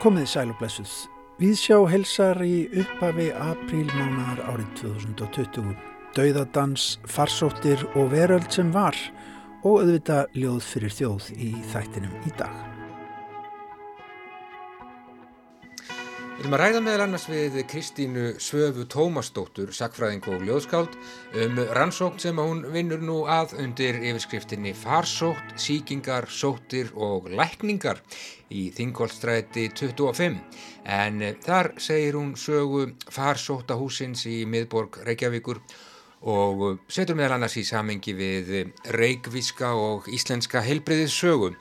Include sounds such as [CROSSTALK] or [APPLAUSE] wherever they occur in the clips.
Komið sæl og blessuð. Við sjá helsar í upphafi aprílmánar árið 2020. Dauðadans, farsóttir og veröld sem var og auðvita ljóð fyrir þjóð í þættinum í dag. Við erum að ræða meðal annars við Kristínu Svöfu Tómasdóttur, sakfræðing og ljóðskáld, um rannsókn sem hún vinnur nú að undir yfirskriftinni Farsótt, síkingar, sóttir og lækningar í Þingolstræti 25. En þar segir hún sögu farsóttahúsins í miðborg Reykjavíkur og setur meðal annars í samengi við reykvíska og íslenska heilbriðið sögu.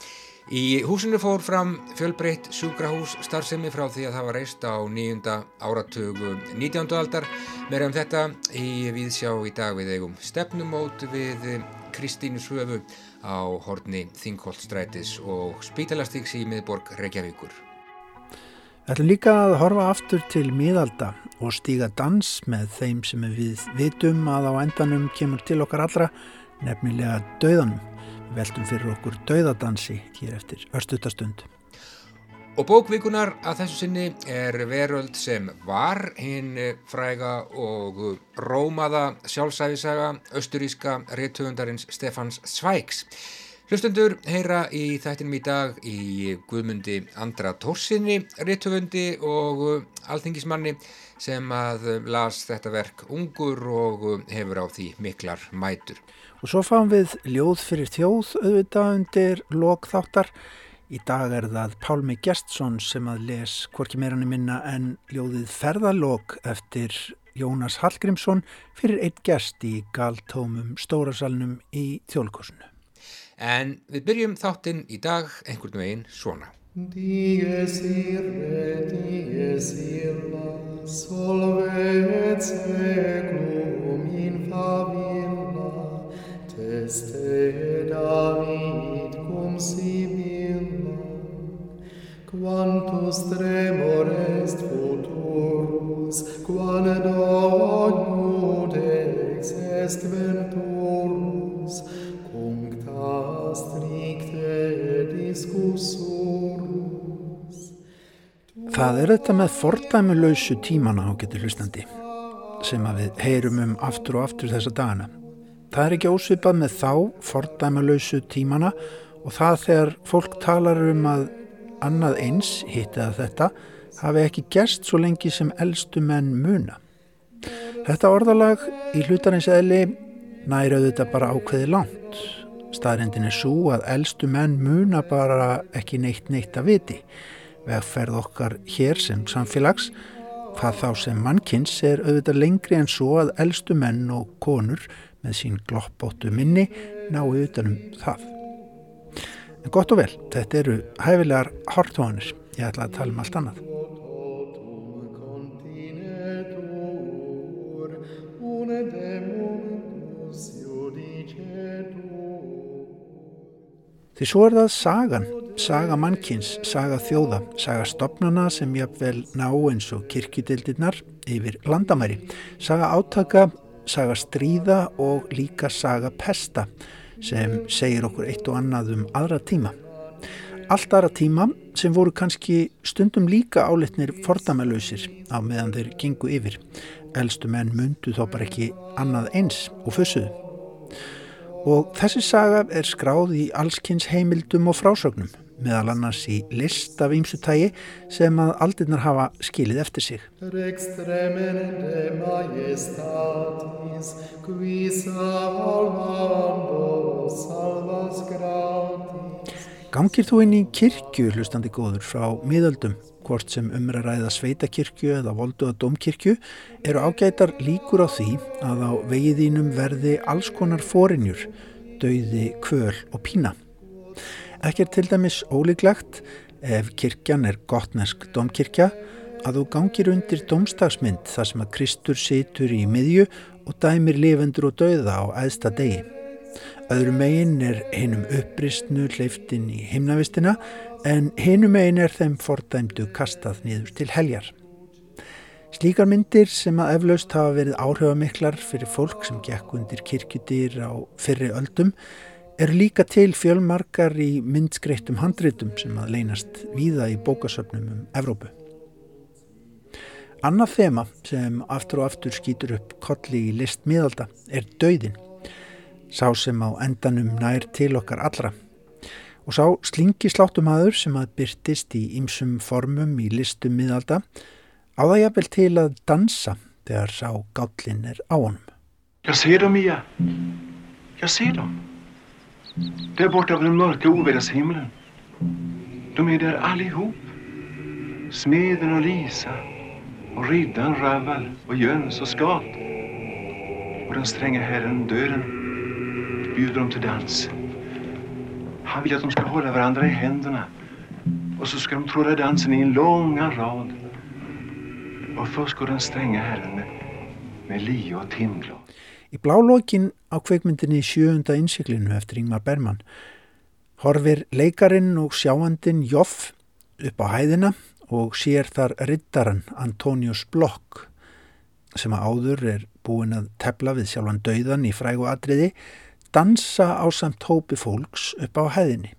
Í húsinu fór fram fjölbreytt sjúkrahús starfsemi frá því að það var reist á nýjunda áratögu 19. aldar. Meira um þetta í viðsjá í dag við eigum stefnumót við Kristínu Svöfu á horni Þingholtstrætis og Spítalastiks í miðborg Reykjavíkur. Við ætlum líka að horfa aftur til miðalda og stíga dans með þeim sem við vitum að á endanum kemur til okkar allra, nefnilega döðanum veltum fyrir okkur dauðadansi hér eftir örstutastund. Og bókvíkunar að þessu sinni er veröld sem var hinn fræga og rómaða sjálfsæfisaga austuríska réttöfundarins Stefans Svæks. Hlustundur heyra í þættinum í dag í Guðmundi Andra Tórsinni réttöfundi og alþingismanni sem að las þetta verk ungur og hefur á því miklar mætur. Og svo fáum við ljóð fyrir þjóð auðvitað undir lokþáttar. Í dag er það Pálmi Gjertsson sem að les hvorki meirann minna en ljóðið ferðalók eftir Jónas Hallgrímsson fyrir eitt gerst í galtómum stórasalnum í þjólkosinu. En við byrjum þáttinn í dag einhvern veginn svona. Dies irre, dies illa, solve et seclum in favilla, teste David cum sibilla, quantus tremor est futurus, quando judex est venturus, cum stricte discussum, Það er þetta með fordæmulausu tímana á getur hlustandi sem að við heyrum um aftur og aftur þessa dagana. Það er ekki ósvipað með þá fordæmalausu tímana og það þegar fólk talar um að annað eins, hittið að þetta, hafi ekki gerst svo lengi sem eldstu menn muna. Þetta orðalag í hlutarins eðli nærauðu þetta bara ákveði langt. Staðrindin er svo að eldstu menn muna bara ekki neitt neitt að viti. Vegferð okkar hér sem samfélags, hvað þá sem mannkins er auðvitað lengri en svo að eldstu menn og konur með sín gloppóttu minni náu utanum það. En gott og vel, þetta eru hæfilegar hortóanir. Ég ætla að tala um allt annað. Því svo er það sagan, saga mannkins, saga þjóða, saga stopnana sem jafnvel ná eins og kirkjudildirnar yfir landamæri, saga átaka, saga stríða og líka saga pesta sem segir okkur eitt og annað um aðra tíma. Allt aðra tíma sem voru kannski stundum líka álitnir fordæmalöysir á meðan þeir gengu yfir. Elstu menn mundu þó bara ekki annað eins og fössuðu. Og þessi saga er skráð í allskynns heimildum og frásögnum, meðal annars í list af ýmsutægi sem að aldirnar hafa skilið eftir sig. Gangir þú inn í kirkju, hlustandi góður, frá miðöldum, hvort sem umra ræða sveitakirkju eða voldu að domkirkju, eru ágætar líkur á því að á vegiðínum verði alls konar fórinjur, dauði, kvöl og pína. Ekki er til dæmis ólíklegt ef kirkjan er gottnesk domkirkja að þú gangir undir domstagsmynd þar sem að Kristur situr í miðju og dæmir lifendur og dauða á æðsta degi. Öðrum megin er hinum uppristnu hleyftin í himnavistina en hinum megin er þeim fordæmdu kastað niður til heljar. Slíkar myndir sem að eflaust hafa verið áhrifamiklar fyrir fólk sem gekk undir kirkjudyr á fyrri öldum eru líka til fjölmarkar í myndskreittum handritum sem að leynast víða í bókasöfnum um Evrópu. Annað þema sem aftur og aftur skýtur upp kolli í list miðalda er döðin, sá sem á endanum nær til okkar allra. Og sá slingi sláttumadur sem að byrtist í ymsum formum í listum miðalda á það jafnvel til að dansa þegar sá gállin er á honum. Jag ser dem, Mia. Jag ser dem. Där borta på den mörka ovädershimlen. De är där allihop. Smeden och Lisa och riddaren Raval och Jöns och Skat. Och den stränga herren döden bjuder dem till dans. Han vill att de ska hålla varandra i händerna. Och så ska de tråda dansen i en långa rad. Och först går den stränga herren med, med lie och timglas. Í blálókin á kveikmyndinni sjöunda innsiklinu eftir Ingmar Bergman horfir leikarin og sjáandin Joff upp á hæðina og sér þar riddaran Antonius Block sem að áður er búin að tepla við sjálfan dauðan í frægu atriði dansa á samt hópi fólks upp á hæðinni.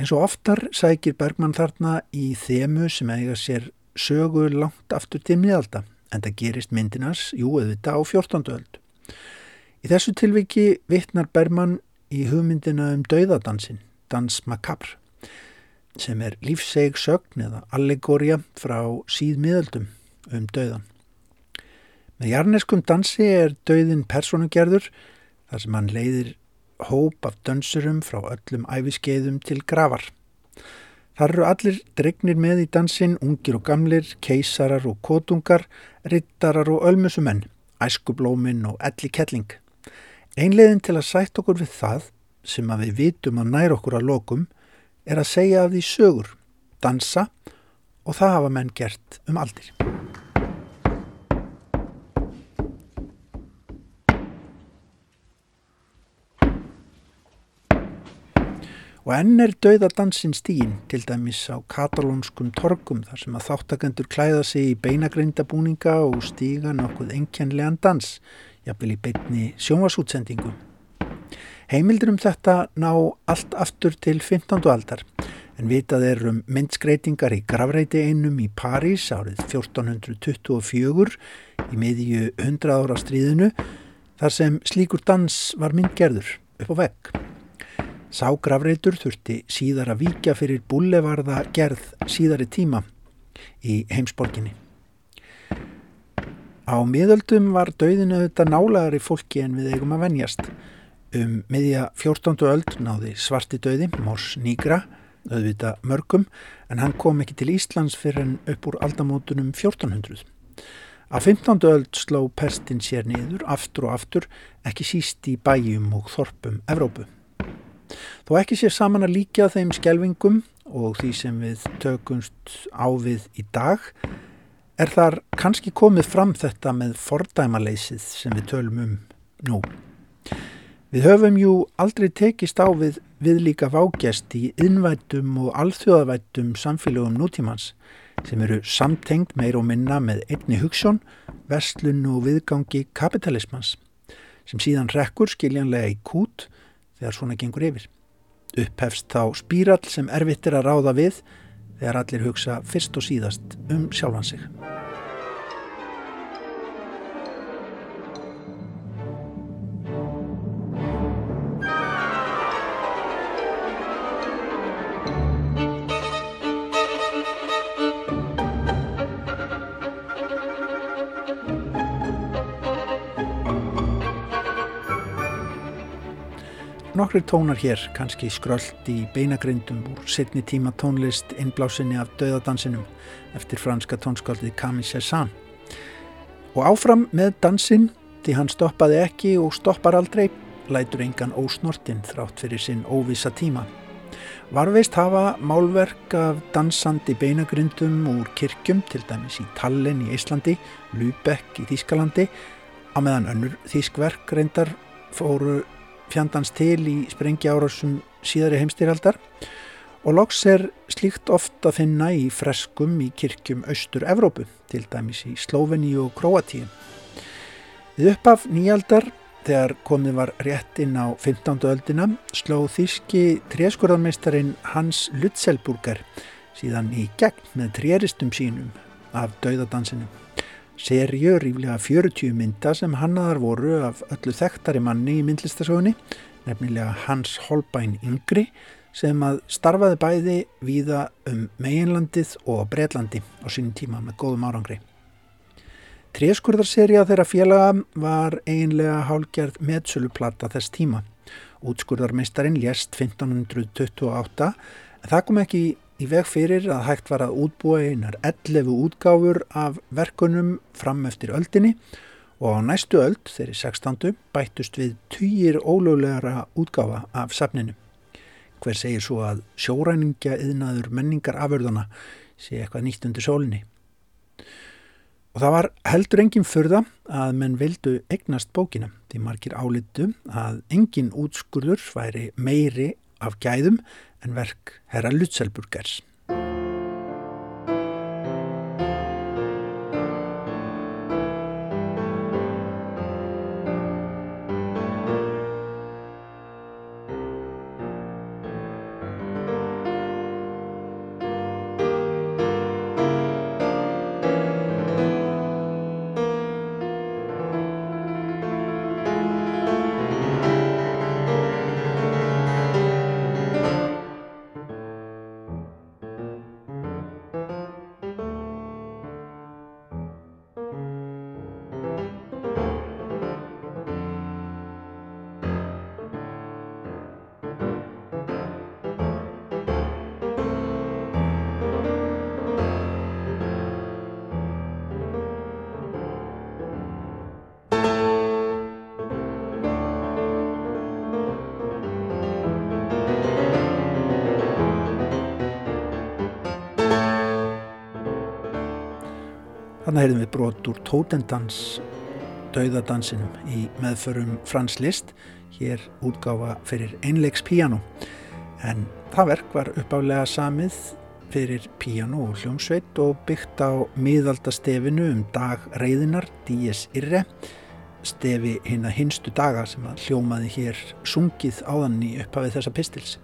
En svo oftar sækir Bergman þarna í þemu sem eiga sér sögu langt aftur til miðalda en það gerist myndinars, jú, auðvitað á 14. öld. Í þessu tilviki vittnar Bergman í hugmyndina um dauðadansin, Dans Macabre, sem er lífseg sögn eða allegória frá síðmiðöldum um dauðan. Með jarneskum dansi er dauðin personugerður þar sem hann leiðir hóp af dönsurum frá öllum æfiskeiðum til gravar. Þar eru allir dregnir með í dansin, ungir og gamlir, keisarar og kotungar, rittarar og ölmusumenn, æskublómin og elli kettling. Einlegin til að sætt okkur við það sem að við vitum að nær okkur að lokum er að segja af því sögur, dansa og það hafa menn gert um aldir. Og enn er dauðadansin stíin til dæmis á katalónskum torgum þar sem að þáttakendur klæða sig í beinagrindabúninga og stíga nokkuð enkjænlegan dans, jafnvel í beinni sjónvasútsendingum. Heimildur um þetta ná allt aftur til 15. aldar en vitað er um myndskreitingar í gravreiti einum í París árið 1424 í miðju 100 ára stríðinu þar sem slíkur dans var myndgerður upp á vegg. Ságravreitur þurfti síðar að víkja fyrir búlevarða gerð síðari tíma í heimsborginni. Á miðöldum var dauðinu auðvitað nálaðari fólki en við eigum að venjast. Um miðja 14. öld náði svarti dauði, Mors Nígra, auðvitað mörgum, en hann kom ekki til Íslands fyrir en upp úr aldamótunum 1400. Á 15. öld sló pestin sér niður aftur og aftur, ekki síst í bæjum og þorpum Evrópu. Þó ekki sé saman að líka þeim skjelvingum og því sem við tökumst á við í dag er þar kannski komið fram þetta með fordæmaleysið sem við tölum um nú. Við höfum jú aldrei tekist á við, við líka vágjast í innvættum og alþjóðavættum samfélögum nútímans sem eru samtengt meir og minna með einni hugssjón, vestlun og viðgangi kapitalismans sem síðan rekkur skiljanlega í kút þegar svona gengur yfir. Upphefst þá spírall sem erfitt er að ráða við þegar allir hugsa fyrst og síðast um sjálfan sig. Nokkri tónar hér, kannski skröld í beinagrindum úr setni tíma tónlist innblásinni af döðadansinum eftir franska tónskaldið Camille Cézanne. Og áfram með dansinn, því hann stoppaði ekki og stoppar aldrei, lætur engan ósnortinn þrátt fyrir sinn óvisa tíma. Varveist hafa málverk af dansandi beinagrindum úr kirkjum, til dæmis í Tallinn í Íslandi, Lübeck í Þískalandi, á meðan önnur þískverk reyndar fóru fjandans til í sprengjaárásum síðari heimstýraldar og loks er slíkt oft að finna í freskum í kirkjum Östur-Evrópu, til dæmis í Slóveni og Kroatíu. Við uppaf nýjaldar, þegar komið var rétt inn á 15. öldina sló þíski tréskurðarmeistarin Hans Lutzelburger síðan í gegn með tréristum sínum af dauðadansinu. Serju ríflega 40 mynda sem hannaðar voru af öllu þekktari manni í myndlistasögunni, nefnilega Hans Holbein Yngri sem að starfaði bæði víða um meginlandið og Breitlandi á sínum tíma með góðum árangri. Tréskurðarserja þeirra félaga var einlega hálgerð meðsöluplata þess tíma. Útskurðarmeistarin lést 1528 en það kom ekki í veg fyrir að hægt var að útbúa einar 11 útgáfur af verkunum fram eftir öldinni og á næstu öld, þeirri 16. bættust við týjir ólöglegara útgáfa af safninu. Hver segir svo að sjóræningja yðnaður menningar aförðana sé eitthvað nýtt undir sólinni. Og það var heldur enginn fyrða að menn vildu egnast bókina því margir álitu að enginn útskurður væri meiri af gæðum en verk herra Lutzelburgers. Þannig heyrðum við brot úr Tótendans dauðadansinum í meðförum Frans Liszt, hér útgáfa fyrir einleiks píjano. En það verk var uppálega samið fyrir píjano og hljómsveit og byggt á miðaldastefinu um dag reyðinar, Díes Irre, stefi hinn að hinstu daga sem að hljómaði hér sungið áðan í upphafið þessa pistils.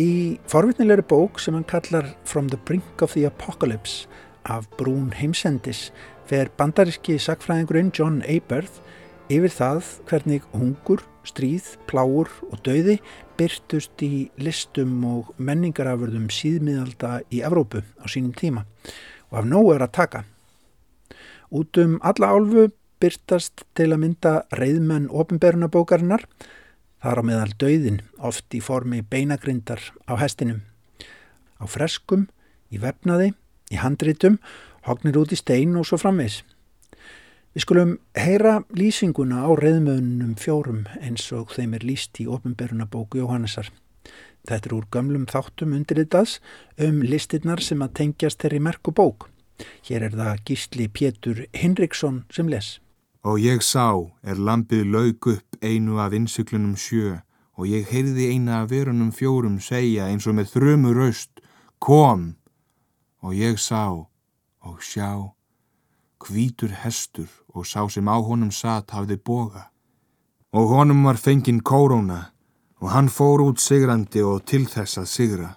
Í forvitnilegri bók sem hann kallar From the Brink of the Apocalypse af brún heimsendis fer bandaríski sakfræðingurinn John Aberth yfir það hvernig hungur, stríð, pláur og dauði byrtust í listum og menningarafurðum síðmiðalda í Evrópu á sínum tíma og af nógu er að taka. Út um alla álfu byrtast til að mynda reyðmenn ofinberunabókarinnar þar á meðal dauðin oft í formi beinagrindar á hestinum. Á freskum, í vefnaði í handritum, hognir út í stein og svo framvegs. Við skulum heyra lýsinguna á reyðmöðunum fjórum eins og þeim er lýst í ofnbærunabóku Jóhannesar. Þetta er úr gömlum þáttum undirritaðs um listinnar sem að tengjast þeirri merku bók. Hér er það gísli Pétur Hinriksson sem les. Og ég sá er lampið laug upp einu af innsyklunum sjö og ég heyrði eina af verunum fjórum segja eins og með þrömu raust Kom! Og ég sá og sjá hvítur hestur og sá sem á honum satt hafði boga. Og honum var fenginn kóróna og hann fór út sigrandi og til þess að sigra.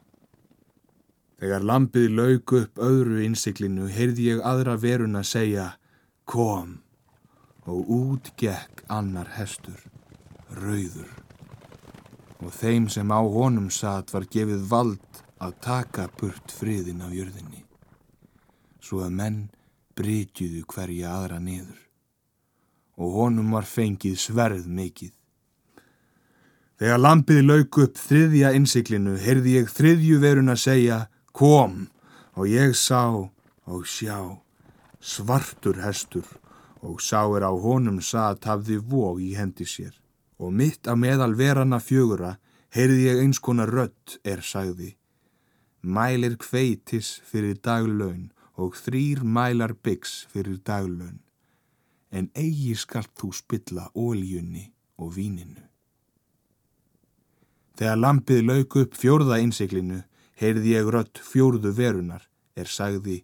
Þegar lampið laug upp öðru innsiklinu heyrði ég aðra veruna segja kom. Og út gekk annar hestur, rauður. Og þeim sem á honum satt var gefið vald að taka burt friðin af jörðinni, svo að menn brytjuðu hverja aðra niður. Og honum var fengið sverð mikið. Þegar lampið lauk upp þriðja innsiklinu, heyrði ég þriðju verun að segja, kom, og ég sá og sjá, svartur hestur, og sá er á honum satt hafði vóg í hendi sér, og mitt að meðal verana fjögura, heyrði ég eins konar rött er sagði, mælir kveitis fyrir daglaun og þrýr mælar byggs fyrir daglaun, en eigi skalt þú spilla óljunni og víninu. Þegar lampið lauk upp fjórða innsiklinu, heyrði ég rött fjórðu verunar, er sagði,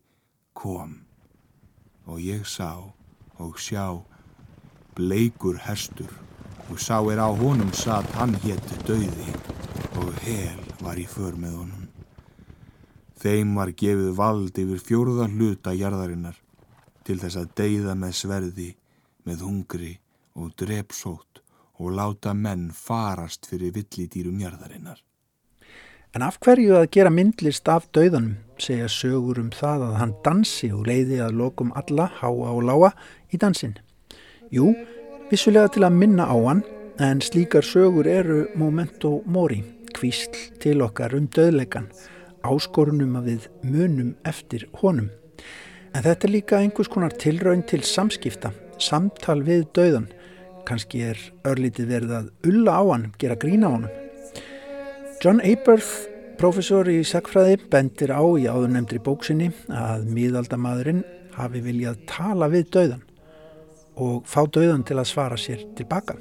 kom. Og ég sá og sjá, bleikur herstur og sá er á honum satt hann hétt döiði og hel var í för með honum. Þeim var gefið vald yfir fjóruða hluta jarðarinnar til þess að deyða með sverði, með hungri og drepsótt og láta menn farast fyrir villidýrum jarðarinnar. En af hverju að gera myndlist af döðanum segja sögur um það að hann dansi og leiði að lokum alla, háa og láa í dansin? Jú, vissulega til að minna á hann, en slíkar sögur eru momento mori, kvísl til okkar um döðleikan, áskorunum að við munum eftir honum. En þetta er líka einhvers konar tilraun til samskipta, samtal við döðan. Kanski er örlítið verið að ulla á hann, gera grína á hann. John Aberth, professor í sakfræði, bendir á í áðurnemndri bóksinni að miðaldamadurinn hafi viljað tala við döðan og fá döðan til að svara sér tilbaka.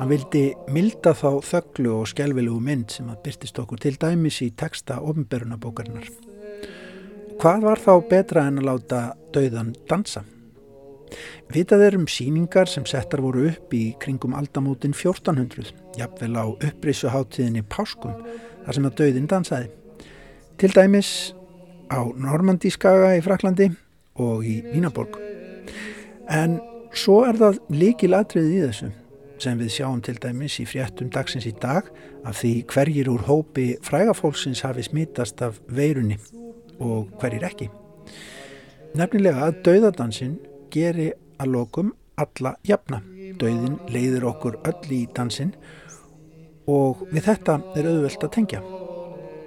Hann vildi milda þá þögglu og skjálfilegu mynd sem að byrtist okkur til dæmis í texta ofnberunabókarinnar. Hvað var þá betra en að láta döðan dansa? Vitað er um síningar sem settar voru upp í kringum aldamótin 1400, jafnvel á upprissuháttíðinni Páskum, þar sem að döðin dansaði. Til dæmis á Normandískaga í Fraklandi og í Vínaborg. En svo er það líkil atriðið í þessu sem við sjáum til dæmis í fréttum dagsins í dag af því hverjir úr hópi frægafólksins hafi smítast af veirunni og hverjir ekki. Nefnilega að döðadansin geri að lokum alla jafna. Dauðin leiðir okkur öll í dansin og við þetta er auðvelt að tengja.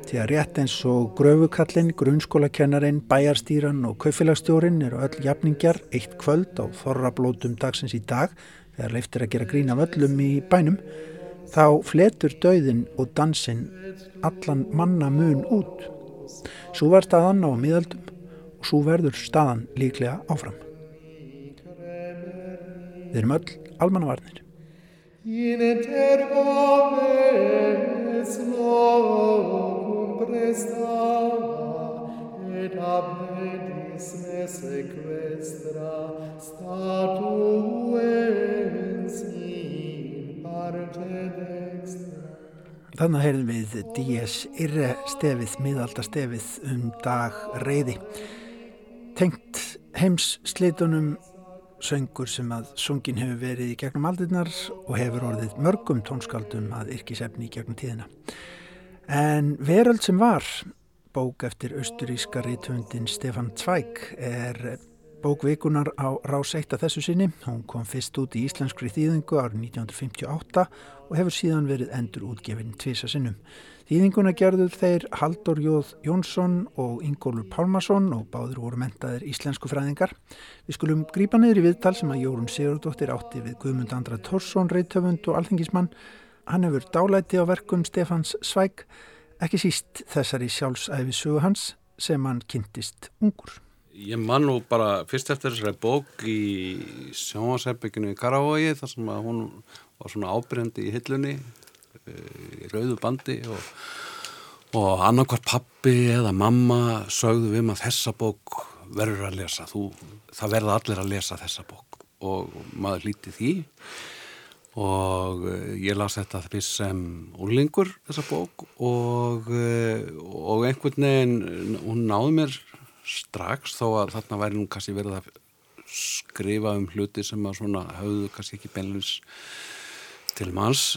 Því að rétt eins og gröfukallin, grunnskólakennarinn, bæjarstýran og kaufélagstjórin eru öll jafningjar eitt kvöld á þorrablótum dagsins í dag þegar leiftir að gera grín af öllum í bænum þá fletur dauðin og dansin allan manna mun út. Svo var staðan á miðaldum og svo verður staðan líklega áfram. Við erum öll almannavarnir. In eternaves locum prestava et abedis me sequestra statuens in parte dextra. Þannig heyrðum við D.S. Irre stefið, miðalda stefið um dag reyði. Tengt heims slitunum söngur sem að sungin hefur verið í gegnum aldirnar og hefur orðið mörgum tónskaldum að yrkisefni í gegnum tíðina. En Veröld sem var, bók eftir austuríska rítvöndin Stefan Zweig, er bók vikunar á rás eitt að þessu sinni. Hún kom fyrst út í íslenskri þýðingu árið 1958 og hefur síðan verið endur útgefin tvisa sinnum. Þýðinguna gerður þeir Haldur Jóð Jónsson og Ingólfur Pálmarsson og báður voru mentaðir íslensku fræðingar. Við skulum grípa niður í viðtal sem að Jórun Sigurdóttir átti við Guðmund Andra Tórsson, reytöfund og alþengismann. Hann hefur dálæti á verkum Stefans Svæk, ekki síst þessari sjálfsæfi sögu hans sem hann kynntist ungur. Ég man nú bara fyrst eftir þessari bók í sjónasherbygginu í Karavogi þar sem að hún var svona ábyrjandi í hillunni í rauðu bandi og, og annarkvar pappi eða mamma sögðu við maður þessa bók verður að lesa þú, það verða allir að lesa þessa bók og maður líti því og ég las þetta fyrst sem úrlingur þessa bók og, og einhvern veginn hún náði mér strax þó að þarna væri nú kannski verið að skrifa um hluti sem að svona höfðu kannski ekki beinleins til manns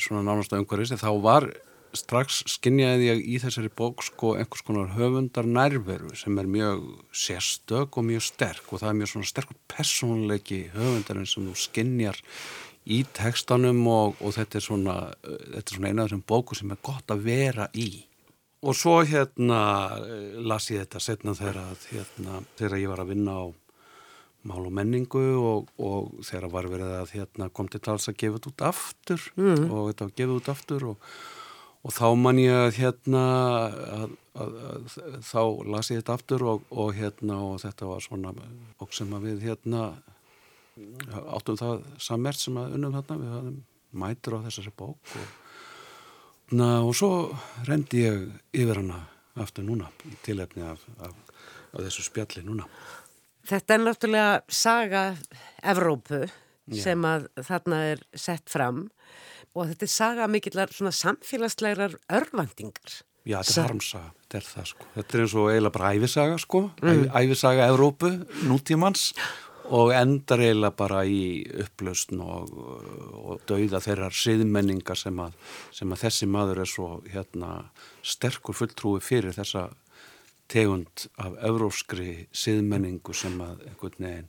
svona nánast umhverfis. Þá var strax skinnjaði ég í þessari bók sko einhvers konar höfundar nærveru sem er mjög sérstök og mjög sterk. Og það er mjög svona sterkur personleiki höfundarinn sem þú skinnjar í tekstanum og, og þetta er svona, þetta er svona eina af þessum bóku sem er gott að vera í og svo hérna las ég þetta setna þegar, hérna, þegar ég var að vinna á mál og menningu og, og þegar var verið að hérna, kom til tals að gefa þetta út aftur mm. og þetta var gefið út aftur og, og þá man ég að hérna að, að, að, þá las ég þetta aftur og, og hérna og þetta var svona og sem að við hérna áttum það sammert sem að unnum þarna við hafðum mætur á þessari bók og na, og svo rendi ég yfir hana aftur núna í tilefni af, af, af þessu spjalli núna Þetta er náttúrulega saga Evrópu sem að þarna er sett fram og þetta er saga mikillar svona samfélagslegar örvandingar. Já, þetta er harmsaga, þetta er það sko. Þetta er eins og eiginlega bara æfisaga sko, mm. æfisaga Evrópu, nútímans og endar eiginlega bara í upplausn og, og dauða þeirrar siðmenningar sem að, sem að þessi maður er svo hérna sterkur fulltrúi fyrir þessa tegund af evróskri siðmenningu sem að veginn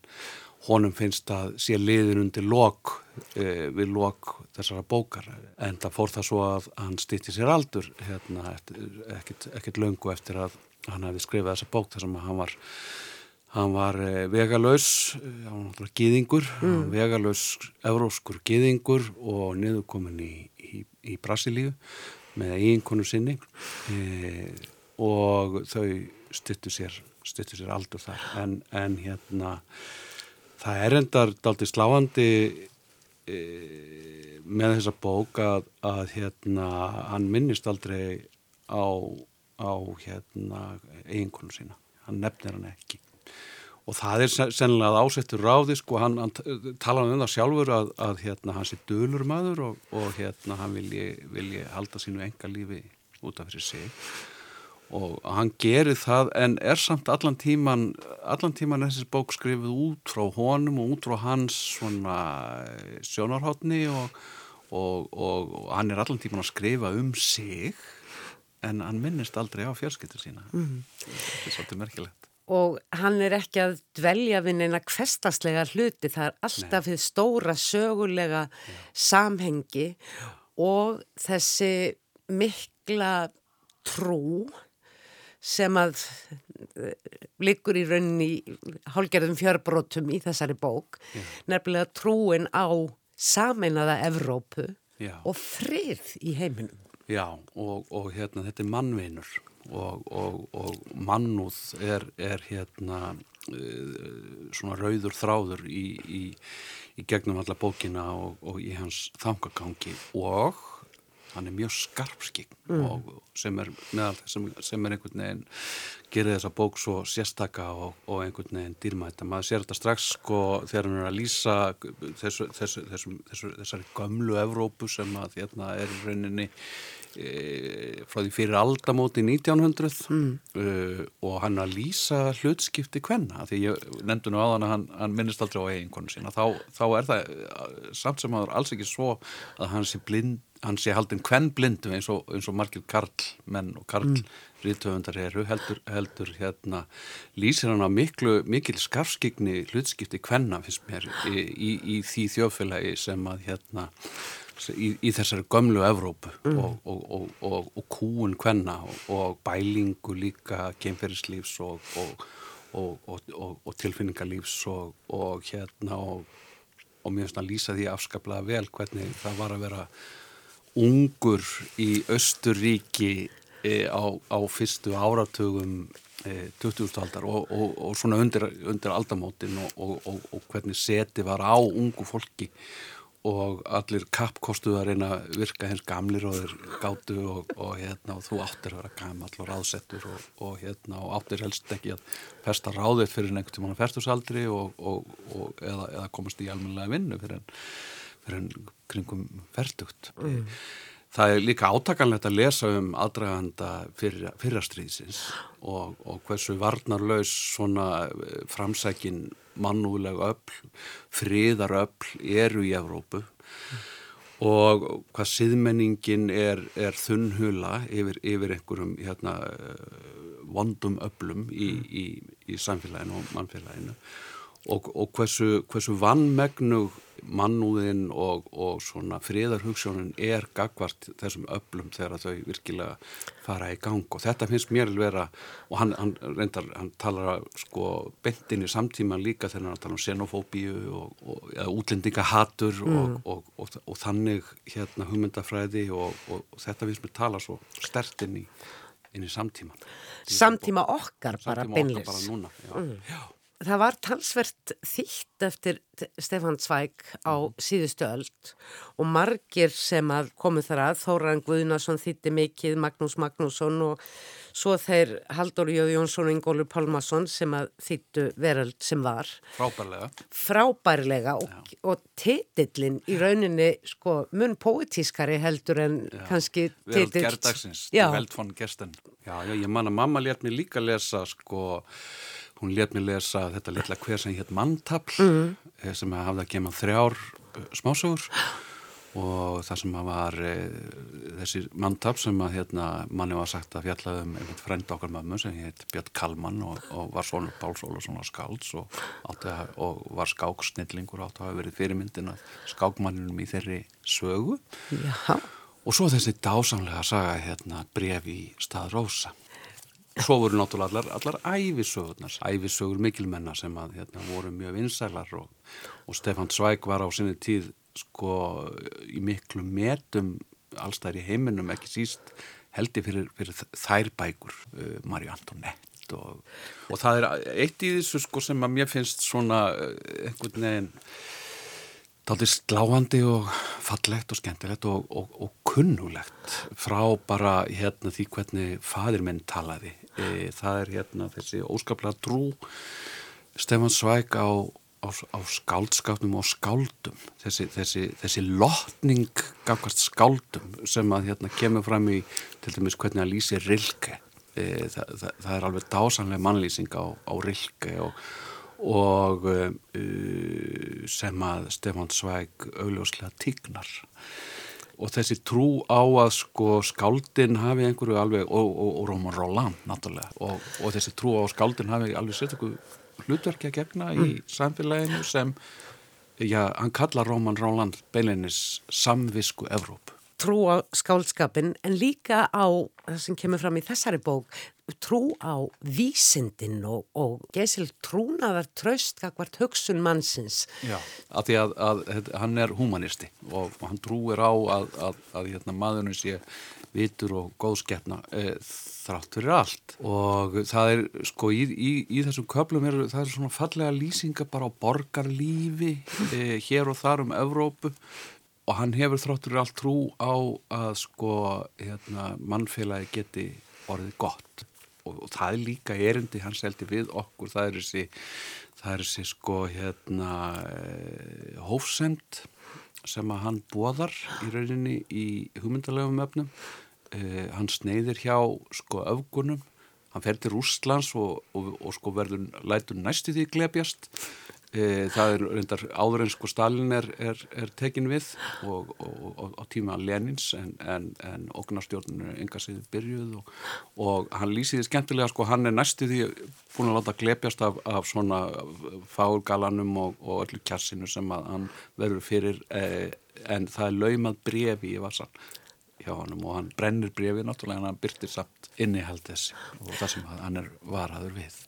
honum finnst að sé liðin undir lok e, við lok þessara bókar. En það fór það svo að hann stýtti sér aldur hérna, ekkit löngu eftir að hann hefði skrifað þessa bók þar sem að hann var hann var e, vegalaus eh, hann var gýðingur mm. vegalaus evróskur gýðingur og niðurkomin í, í, í Brasilíu með eiginkonu sinni e, og þau stuttu sér, sér aldur þar. En, en hérna það er endar daldi sláandi e, með þessa bók að, að hérna hann minnist aldrei á, á hérna eiginkonu sína, hann nefnir hann ekki og það er sen- sennilega ásettur ráði sko, hann, hann talar um það sjálfur að, að hérna hann sé dölur maður og, og hérna hann vilji, vilji halda sínu enga lífi út af fyrir sig. Og hann gerir það en er samt allan tíman allan tíman þessi bók skrifið út frá honum og út frá hans svona sjónarhóttni og, og, og, hann er allan tíman að skrifa um sig en hann minnist aldrei á fjörskiptur sína. Þetta er svolítið merkilegt og hann er ekki að dvelja við neina kvestaslega hluti, það er alltaf við stóra sögulega samhengi og þessi mikla trú sem að eh, liggur í rauninni hálgerðum fjörbrótum í þessari bók, nefnilega trúin á sameinaða Evrópu Já. og frið í heiminum. Já, og, og hérna, þetta er mannvinur og, og, og mannúð er, er hérna uh, svona rauður þráður í, í, í gegnum alla bókina og, og í hans þangagangi og hann er mjög skarpskign og sem er meðal þess sem, sem er einhvern veginn gerir þessa bók svo sérstaka og, og einhvern veginn dýrmæta. Maður sér þetta strax sko þegar hann er að lýsa þessu, þessu, þessu, þessu, þessari gömlu Evrópu sem að hérna er í rauninni frá því fyrir aldamóti 1900 uh, og hann að lýsa hlutskipti kvenna því ég nefndi nú áðan að hann, hann minnist aldrei á eiginkonu sína þá, þá er það eh, samt sem aður alls ekki svo að hann sé blind hann sé haldin kvenn blindu eins og, eins og margir karlmenn og karl ríðtöfundar eru heldur, heldur hérna lýsir hann á miklu, mikil skarfskigni hlutskipti kvenna finnst mér í, í, í því þjóðfélagi sem að hérna í, í þessari gömlu Evrópu og, og, og, og, og kúun kvenna og bælingu líka kemferðislífs og, og tilfinningarlífs og hérna og finnst að lýsa því afskaplega vel hvernig það var að vera ungur í Östuríki e, á, á fyrstu áratugum e, 20. aldar og, og, og svona undir, undir aldamótin og, og hvernig seti var á ungu fólki og allir kappkostuð að reyna að virka hens gamlir og þeir gátu og hérna og þú áttir að vera gamall og ráðsettur og hérna og áttir helst ekki að festa ráðið fyrir einhvern tímann að festusaldri eða, eða komast í almennilega vinnu fyrir en fyrir en kringum verdugt. Mm. Það er líka átakanlegt að lesa um aðdraganda fyrra, fyrrastriðsins og, og hversu varnarlaus svona framsækin mannúlega öll, friðar öll eru í Evrópu mm. og hvað siðmenningin er, er þunnhula yfir, yfir einhverjum hérna, vondum öllum í, í, í samfélaginu og mannfélaginu og, og hversu, hversu vannmegnug mannúðin og, og svona friðarhugssjónin er gagvart þessum öflum þegar þau virkilega fara í gang. Og þetta finnst mér vera og hann, hann reyndar, hann talar sko bentin í samtíman líka þegar hann talar um xenofóbíu og, og eða útlendingahatur mm. og, og þannig hérna hugmyndafræði og þetta finnst mér tala svo stert inn í, inn í samtíman Samtíma okkar bara Samtíma beinlis okkar bara núna, já, mm. já það var talsvert þýtt eftir Stefan Zweig á síðustu öld og margir sem að komu þar að, Þóran Guðnason þýtti mikið, Magnús Magnússon og svo þeir Haldur Jóð Jónsson og Ingólur Pálmarsson sem að þýttu veröld sem var. Frábærlega. Frábærlega og, og titillin í rauninni sko mun poetískari heldur en já. kannski titill. Veröld gerdagsins, Veld von Gersten. Já, já, ég man að mamma létt mér líka lesa sko hún let mér lesa þetta litla hver sem hétt Mantabl mm. Eh, sem hafði að gema þrjár eh, smásögur og það sem var e, þessi Mantabl sem að hérna, manni var sagt að fjalla um einmitt frend okkar mömmu sem hétt Björn Kalman og, og var svona Páls Ólarsson og skáls og, að, og var skáksnillingur átt að hafa verið fyrirmyndin að skákmanninum í þeirri sögu Já. og svo þessi dásamlega saga hérna bref í stað Rósa Svo voru náttúrulega allar, allar æfisögurnar, æfisögur mikilmennar sem að hérna, voru mjög vinsælar og, og Stefan Zweig var á sinni tíð sko í miklu metum allstæðir í heiminum ekki síst heldi fyrir, fyrir þær bækur, uh, Marju Antonett og, og það er eitt í þessu sko sem að mér finnst svona uh, einhvern veginn Dálítið sláandi og fallegt og skemmtilegt og, og, og kunnulegt frá bara hérna því hvernig fadir minn talaði. E, það er hérna þessi óskaplega trú Stefan Svæk á, á, á skáldskapnum og skáldum. Þessi, þessi, þessi lotning gafkvæmst skáldum sem að hérna kemur fram í til dæmis hvernig að lýsi Rilke. E, það, það, það er alveg dásanlega mannlýsing á, á Rilke og og uh, sem að Stefán Svæk augljóslega tignar og þessi trú á að sko skáldin hafi einhverju alveg og, og, og Róman Róland náttúrulega og, og þessi trú á að skáldin hafi alveg sett eitthvað hlutverkja gegna mm. í samfélaginu sem já, hann kalla Róman Róland beilinnis samvisku Evróp trú á skálskapin en líka á það sem kemur fram í þessari bók trú á vísindin og, og gesil trúnaðar tröst kakvart hugsun mannsins. Já, af því að, að, að hann er humanisti og hann trúir á að, að hérna, maðurinn sé vitur og góðskeppna e, þrátt fyrir allt. Og það er sko í, í, í þessum köplum er, það er svona fallega lýsinga bara á borgarlífi e, hér og þar um Evrópu og hann hefur þráttur allt trú á að sko hérna, mannfélagi geti orðið gott. Og, og það er líka erindi hans heldur við okkur. Það er þessi, það er þessi sko hérna eh, hófsend sem að hann bóðar í rauninni í hugmyndalegum öfnum eh, hann sneiðir hjá sko öfgunum. Hann fer til Rústlands og, og, og sko verður lætur næstu því glebjast E, það er reyndar áður en sko Stalin er, er, er tekin við og, og, og, og tíma Lenins en, en, en oknarstjórnun er enga síður byrjuð og hann lýsiði skemmtilega sko hann er næstu því búin að láta glepjast af, af svona fágalanum og öllu kjassinu sem að hann verður fyrir eh, en það er laumað brefi í vassan hjá hann og hann brennir brefið náttúrulega en hann byrtir samt innihald þessi og það sem hann er varaður við.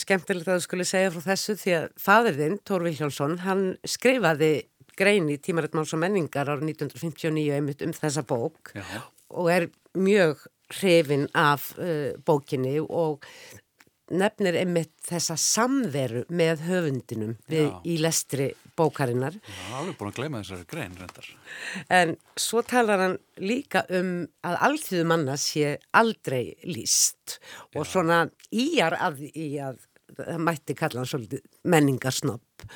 Skemmtilegt að þú skulle segja frá þessu því að fadurðinn, Tór Viljónsson, hann skrifaði grein í tímarættmáls og menningar árið 1959 einmitt um þessa bók Já. og er mjög hrifin af uh, bókinni og nefnir einmitt þessa samveru með höfundinum við, í lestri bókarinnar. Já, alveg búin að gleyma þessari grein reyndar. En svo talar hann líka um að allþjóðu manna sé aldrei líst og Já. svona íjar að, í að það mætti kalla hann svolítið menningarsnopp.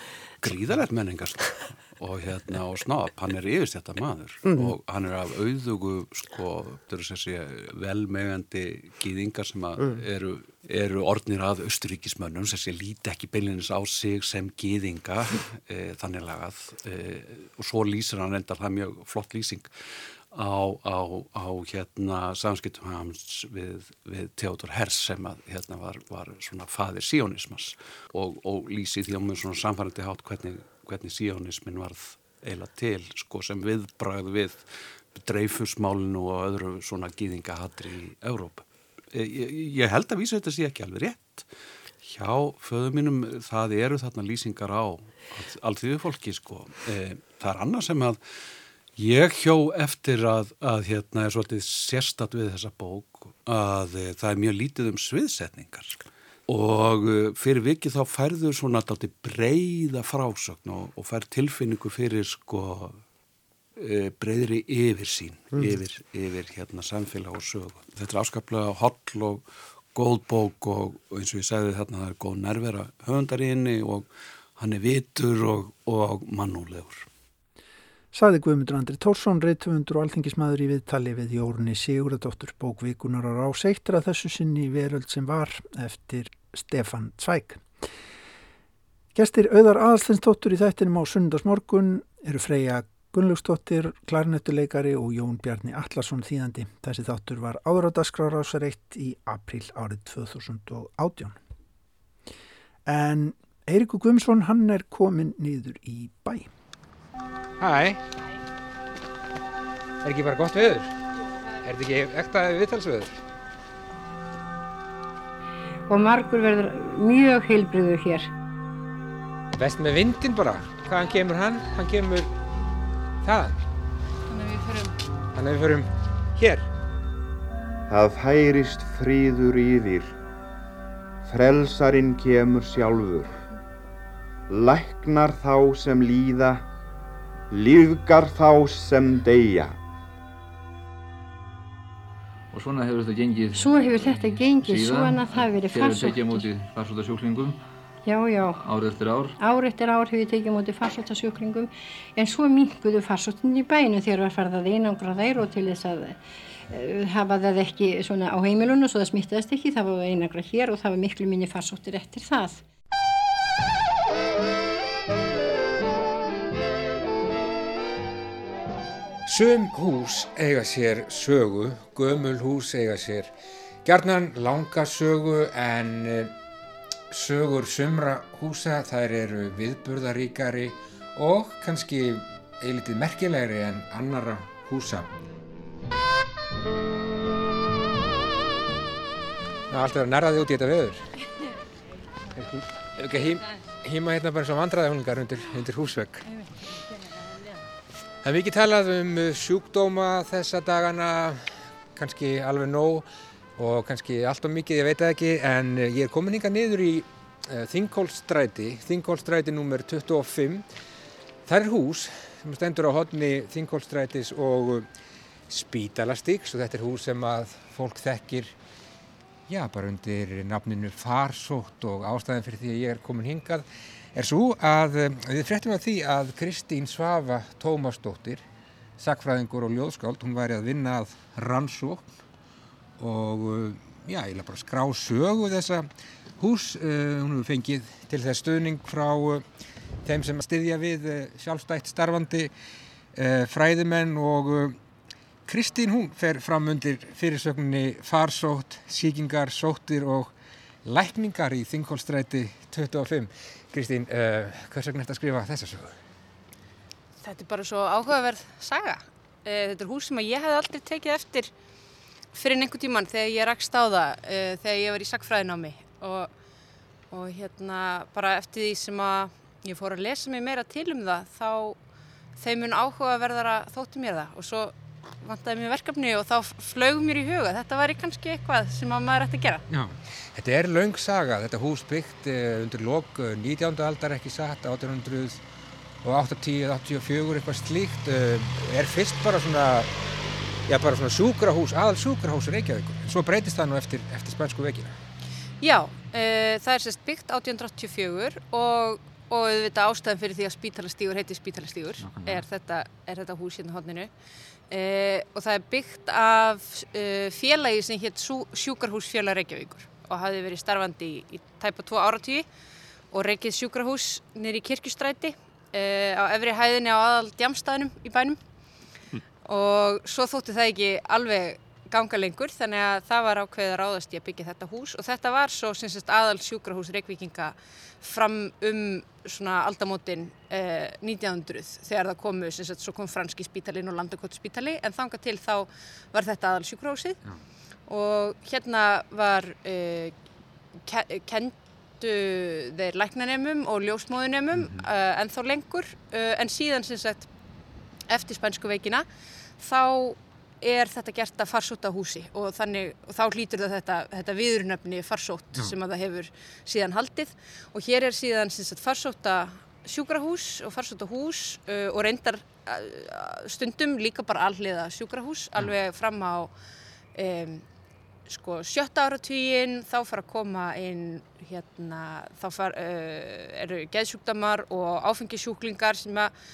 Gríðalegt menningarsnopp og hérna og snopp, hann er yfirst þetta maður mm. og hann er af auðugu sko, þessi velmegandi gýðingar sem mm. eru, eru orðnir að austuríkismönnum sem sé líti ekki beilinins á sig sem gýðinga [LAUGHS] e, þannig lagað e, og svo lýsir hann endar það mjög flott lýsing á, á, á hérna samskiptum hans við, við Theodor Hers sem að hérna var, var svona faðir sionismas og, og lýsi því á mjög svona samfærandi hátt hvernig hvernig síónismin varð eila til sko sem viðbræð við dreifusmálinu og öðru svona gýðingahatri í Európa. E, ég, ég held að vísa þetta sé ekki alveg rétt. Hjá föðu mínum það eru þarna lýsingar á allþjóðu fólki sko. E, það er annað sem að ég hjó eftir að, að hérna er svolítið sérstat við þessa bók að e, það er mjög lítið um sviðsetningar. Og uh, fyrir vikið þá færður svona daldi breyða frásögn og, og fær tilfinningu fyrir sko uh, breyðri yfir sín yfir, yfir hérna samfélag og sögu. Þetta er afskaplega holl og góð bók og, og eins og ég segði þarna það er góð nærvera höfundar í henni og hann er vitur og, og mannúlegur Saði Guðmundur Andri Tórsson, reytöfundur og alþingismæður í viðtali við Jórni Sigurðardóttur bókvíkunar á rás eittir að þessu sinni veröld sem var eftir Stefan Zweig. Gestir auðar aðalstinsdóttur í þættinum á sundarsmorgun eru Freyja Gunnlaugsdóttir, klarnettuleikari og Jón Bjarni Allarsson þýðandi. Þessi þáttur var áður á dagskrára eitt í april árið 2018. En Eirikur Guðmsson hann er komin nýður í bæ. Hæ Er ekki bara gott veður? Er þetta ekki ekta viðtalsveður? og margur verður mjög heilbriður hér. Vest með vindin bara. Hvaðan kemur hann? Hann kemur þaðan. Þannig að við förum Þannig að við förum hér. Það færist fríður yfir, frelsarinn kemur sjálfur, læknar þá sem líða, lífgar þá sem deyja. Og svona hefur þetta gengið Svo hefur þetta gengið síðan. svona það hefur verið Hér er tekið á farsóttur. móti farsóttasjúklingum Já, já. árið eftir ár. Ár eftir ár hefur tekið á móti farsóttasjúklingum en svo minkuðu farsóttin í bænum þegar var farið að einangra þær og til þess að uh, hafa það ekki svona á heimilunum svo það smittaðist ekki, það var einangra hér og það var miklu minni farsóttir eftir það. Sum hús eiga sér sögu, gömul hús eiga sér gjarnan langa sögu en eh, sögur sumra húsa þær eru viðburðaríkari og kannski eilitið merkilegri en annara húsa. Það er alltaf að nærða þig út í þetta veður. [LAUGHS] Ef ekki híma hérna bara eins og vandræðahungar undir, undir húsvegg. Það er mikið talað um uh, sjúkdóma þessa dagana, kannski alveg nóg og kannski allt og mikið, ég veit það ekki, en uh, ég er komin hinga niður í uh, Þingholstræti, Þingholstræti nr. 25. Það er hús sem stendur á hodni Þingholstrætis og Spítalastíks og þetta er hús sem að fólk þekkir já, bara undir nafninu Farsótt og ástæðan fyrir því að ég er komin hingað er svo að um, við fréttum af því að Kristín Svafa Tómasdóttir, sakfræðingur og ljóðskáld, hún væri að vinna að rannsókn og uh, já, ég bara skrá sögu þessa hús, uh, hún hefur fengið til þess stöðning frá þeim sem styðja við sjálfstætt starfandi fræðimenn og Kristín hún fer fram undir fyrirsögninni farsótt, síkingar, sóttir og lækningar í Þingholstræti 25. Kristín, uh, hvers vegna er þetta að skrifa þessa sögu? Þetta er bara svo áhugaverð saga. Eh, Þetta er hús sem ég hef aldrei tekið eftir fyrir einhver tíman þegar ég rakst á það eh, þegar ég var í sagfræðinámi og, og hérna bara eftir því sem að ég fór að lesa mig meira til um það þá þeim mun áhugaverðara þótti mér það og svo vantaði mér verkefni og þá flög mér í huga þetta væri kannski eitthvað sem að maður ætti að gera. Já, þetta er laung saga, þetta hús byggt uh, undir lok uh, 19. aldar ekki satt, 1800 og 80, 84, eitthvað slíkt, uh, er fyrst bara svona, já bara svona sjúkrahús, aðal sjúkrahús Reykjavíkur, en svo breytist það nú eftir, eftir spænsku vekina. Já, uh, það er sérst byggt 1884 og, og auðvitað ástæðan fyrir því að spítalastígur heiti spítalastígur er þetta, er þetta hús hérna hodninu uh, og það er byggt af uh, félagi sem hétt Sjúkarhúsfélag Reykjavíkur og hafði verið starfandi í, í tæpa tvo áratvíi og reykið sjúkrahús nýri kirkjustræti uh, á efri hæðinni á aðal djamstæðinum í bænum. Og svo þótti það ekki alveg ganga lengur þannig að það var ákveðið að ráðast í að byggja þetta hús. Og þetta var svo sem sagt, aðal sjúkrahús Reykvíkinga fram um svona aldamótin eh, 1900 þegar það komu sem sagt, svo kom franski spítalinn og landakottu spítali. En þanga til þá var þetta aðal sjúkrahúsið. Og hérna var eh, ke kendu þeir læknanemum og ljósmóðunemum mm -hmm. ennþá lengur. Uh, en síðan sem sagt eftir spænsku veikina þá er þetta gert að farsóta húsi og, þannig, og þá hlýtur það þetta, þetta viðurnöfni farsótt Já. sem að það hefur síðan haldið og hér er síðan sagt, farsóta sjúkrahús og farsóta hús uh, og reyndar uh, stundum líka bara alliða sjúkrahús alveg fram á um, sko sjötta áratugin þá fara að koma inn hérna þá far, uh, eru geðsjúkdamar og áfengisjúklingar sem að uh,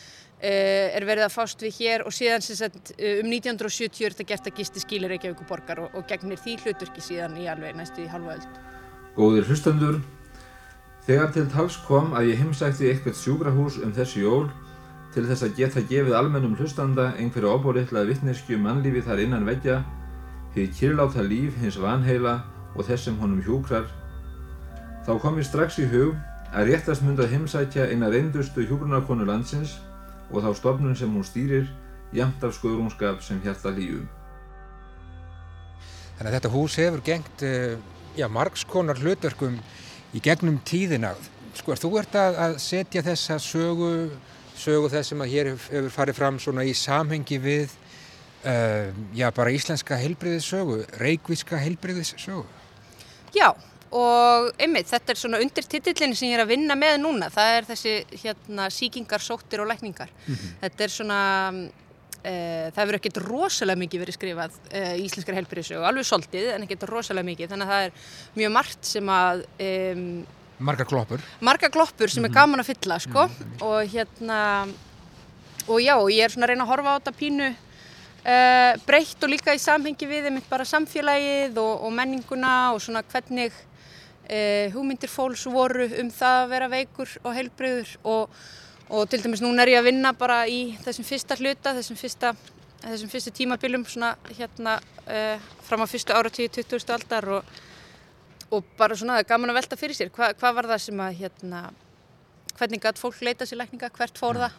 er verið að fást við hér og síðan sagt uh, um 1970 er þetta gert að gisti skýli Reykjavíkur borgar og, og gegnir því hluturki síðan í alveg næstu í halva öld. Góðir hlustendur, þegar til tals kom að ég heimsækti eitthvað sjúkrahús um þessi jól til þess að geta gefið almennum hlustanda einhverju óbóriðlað vittneskju um mannlífi þar innan veggja, því kyrláta líf hins vanheila og þess sem honum hjúkrar, þá kom ég strax í hug að réttast myndi að heimsækja eina reyndustu hjúgrunarkonu landsins og þá stofnun sem hún stýrir, jamt af skoðrúnskap sem hjarta lífum. Þannig að þetta hús hefur gengt uh, já, margskonar hlutverkum í gegnum tíðina. Sko, þú ert að, að setja þessa sögu, sögu þess sem að hér hef- hefur farið fram svona í samhengi við uh, já, bara íslenska heilbriðissögu, reykvíska heilbriðissögu. Já, og einmitt, þetta er svona undir titillin sem ég er að vinna með núna. Það er þessi hérna síkingar, sóttir og lækningar. Þetta er svona, e, það hefur ekkert rosalega mikið verið skrifað e, í íslenskar helbriðsögu, alveg soldið en ekkert rosalega mikið. Þannig að það er mjög margt sem að, e, Margar kloppur. marga gloppur sem er gaman að fylla, sko. Og hérna, og já, og ég er svona að reyna að horfa á þetta pínu uh, breytt og líka í samhengi við einmitt bara samfélagið og, og menninguna og svona hvernig uh, hugmyndir fólks voru um það að vera veikur og heilbreyður og, og til dæmis núna er ég að vinna bara í þessum fyrsta hluta, þessum fyrsta þessum fyrstu tímabilum svona hérna uh, fram á fyrstu áratíu 20. aldar og, og bara svona það er gaman að velta fyrir sér Hva, hvað var það sem að hérna hvernig gætt fólk leita sér lækninga, hvert fór það